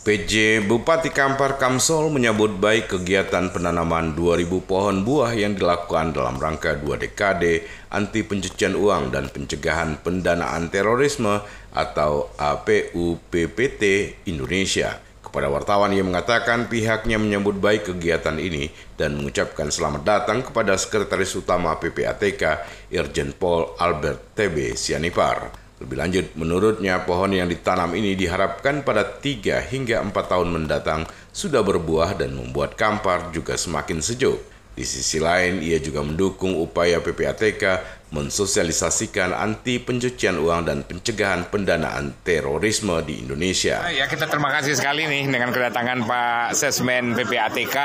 PJ Bupati Kampar Kamsol menyambut baik kegiatan penanaman 2000 pohon buah yang dilakukan dalam rangka dua dekade anti pencucian uang dan pencegahan pendanaan terorisme atau APUPPT Indonesia. Kepada wartawan ia mengatakan pihaknya menyambut baik kegiatan ini dan mengucapkan selamat datang kepada Sekretaris Utama PPATK Irjen Pol Albert TB Sianipar. Lebih lanjut, menurutnya pohon yang ditanam ini diharapkan pada 3 hingga 4 tahun mendatang sudah berbuah dan membuat Kampar juga semakin sejuk. Di sisi lain, ia juga mendukung upaya PPATK mensosialisasikan anti pencucian uang dan pencegahan pendanaan terorisme di Indonesia. Ya kita terima kasih sekali nih dengan kedatangan Pak Sesmen PPATK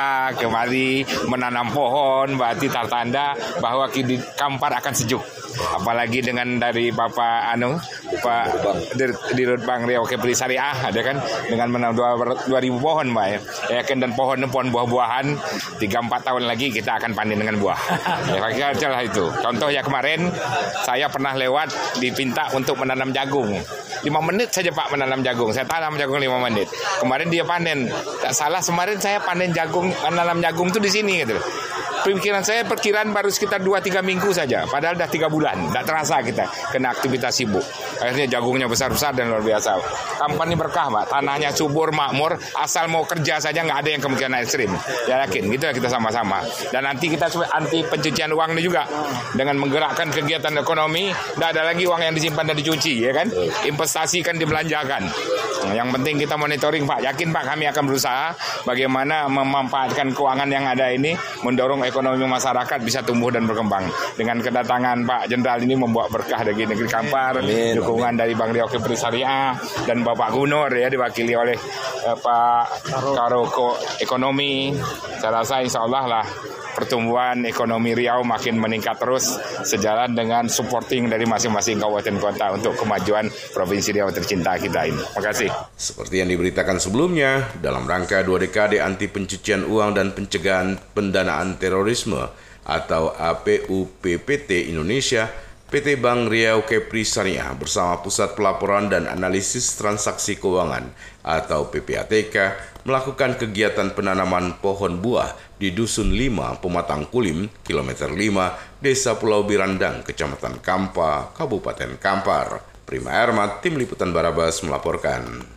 kemari menanam pohon berarti tanda bahwa di Kampar akan sejuk. Apalagi dengan dari Bapak Anu Pak Dirut Bang Riau Kepri Syariah ada kan dengan menanam 2000 pohon Mbak ya. ya kan dan pohon pohon buah-buahan 3-4 tahun lagi kita akan panen dengan buah. ya itu. Contoh ya kemarin kemarin saya pernah lewat dipinta untuk menanam jagung. 5 menit saja Pak menanam jagung. Saya tanam jagung 5 menit. Kemarin dia panen. Tak salah kemarin saya panen jagung, menanam jagung itu di sini gitu. Pemikiran saya perkiraan baru sekitar 2-3 minggu saja. Padahal udah 3 bulan. Tidak terasa kita kena aktivitas sibuk. Akhirnya jagungnya besar-besar dan luar biasa. Kampan ini berkah Pak. Tanahnya subur, makmur. Asal mau kerja saja nggak ada yang kemungkinan ekstrim. Ya yakin. Gitu ya kita sama-sama. Dan nanti kita anti pencucian uang ini juga. Dengan menggerakkan kegiatan ekonomi. Tidak ada lagi uang yang disimpan dan dicuci. ya kan? Investasi kan dibelanjakan. Yang penting kita monitoring Pak. Yakin Pak kami akan berusaha bagaimana memanfaatkan keuangan yang ada ini. Mendorong ekonomi masyarakat bisa tumbuh dan berkembang. Dengan kedatangan Pak Jenderal ini membawa berkah bagi negeri Kampar, amin, dukungan amin. dari Bang Riau Kepri Syariah dan Bapak Gunur ya diwakili oleh uh, Pak Karoko Ekonomi. Saya rasa insya Allah lah pertumbuhan ekonomi Riau makin meningkat terus sejalan dengan supporting dari masing-masing kabupaten kota untuk kemajuan Provinsi Riau tercinta kita ini. Terima kasih. Seperti yang diberitakan sebelumnya, dalam rangka dua dekade anti pencucian uang dan pencegahan pendanaan terorisme atau APUPPT Indonesia, PT Bank Riau Kepri Syariah bersama Pusat Pelaporan dan Analisis Transaksi Keuangan atau PPATK melakukan kegiatan penanaman pohon buah di Dusun 5, Pematang Kulim, kilometer 5, Desa Pulau Birandang, Kecamatan Kampa, Kabupaten Kampar. Prima Ermat, Tim Liputan Barabas melaporkan.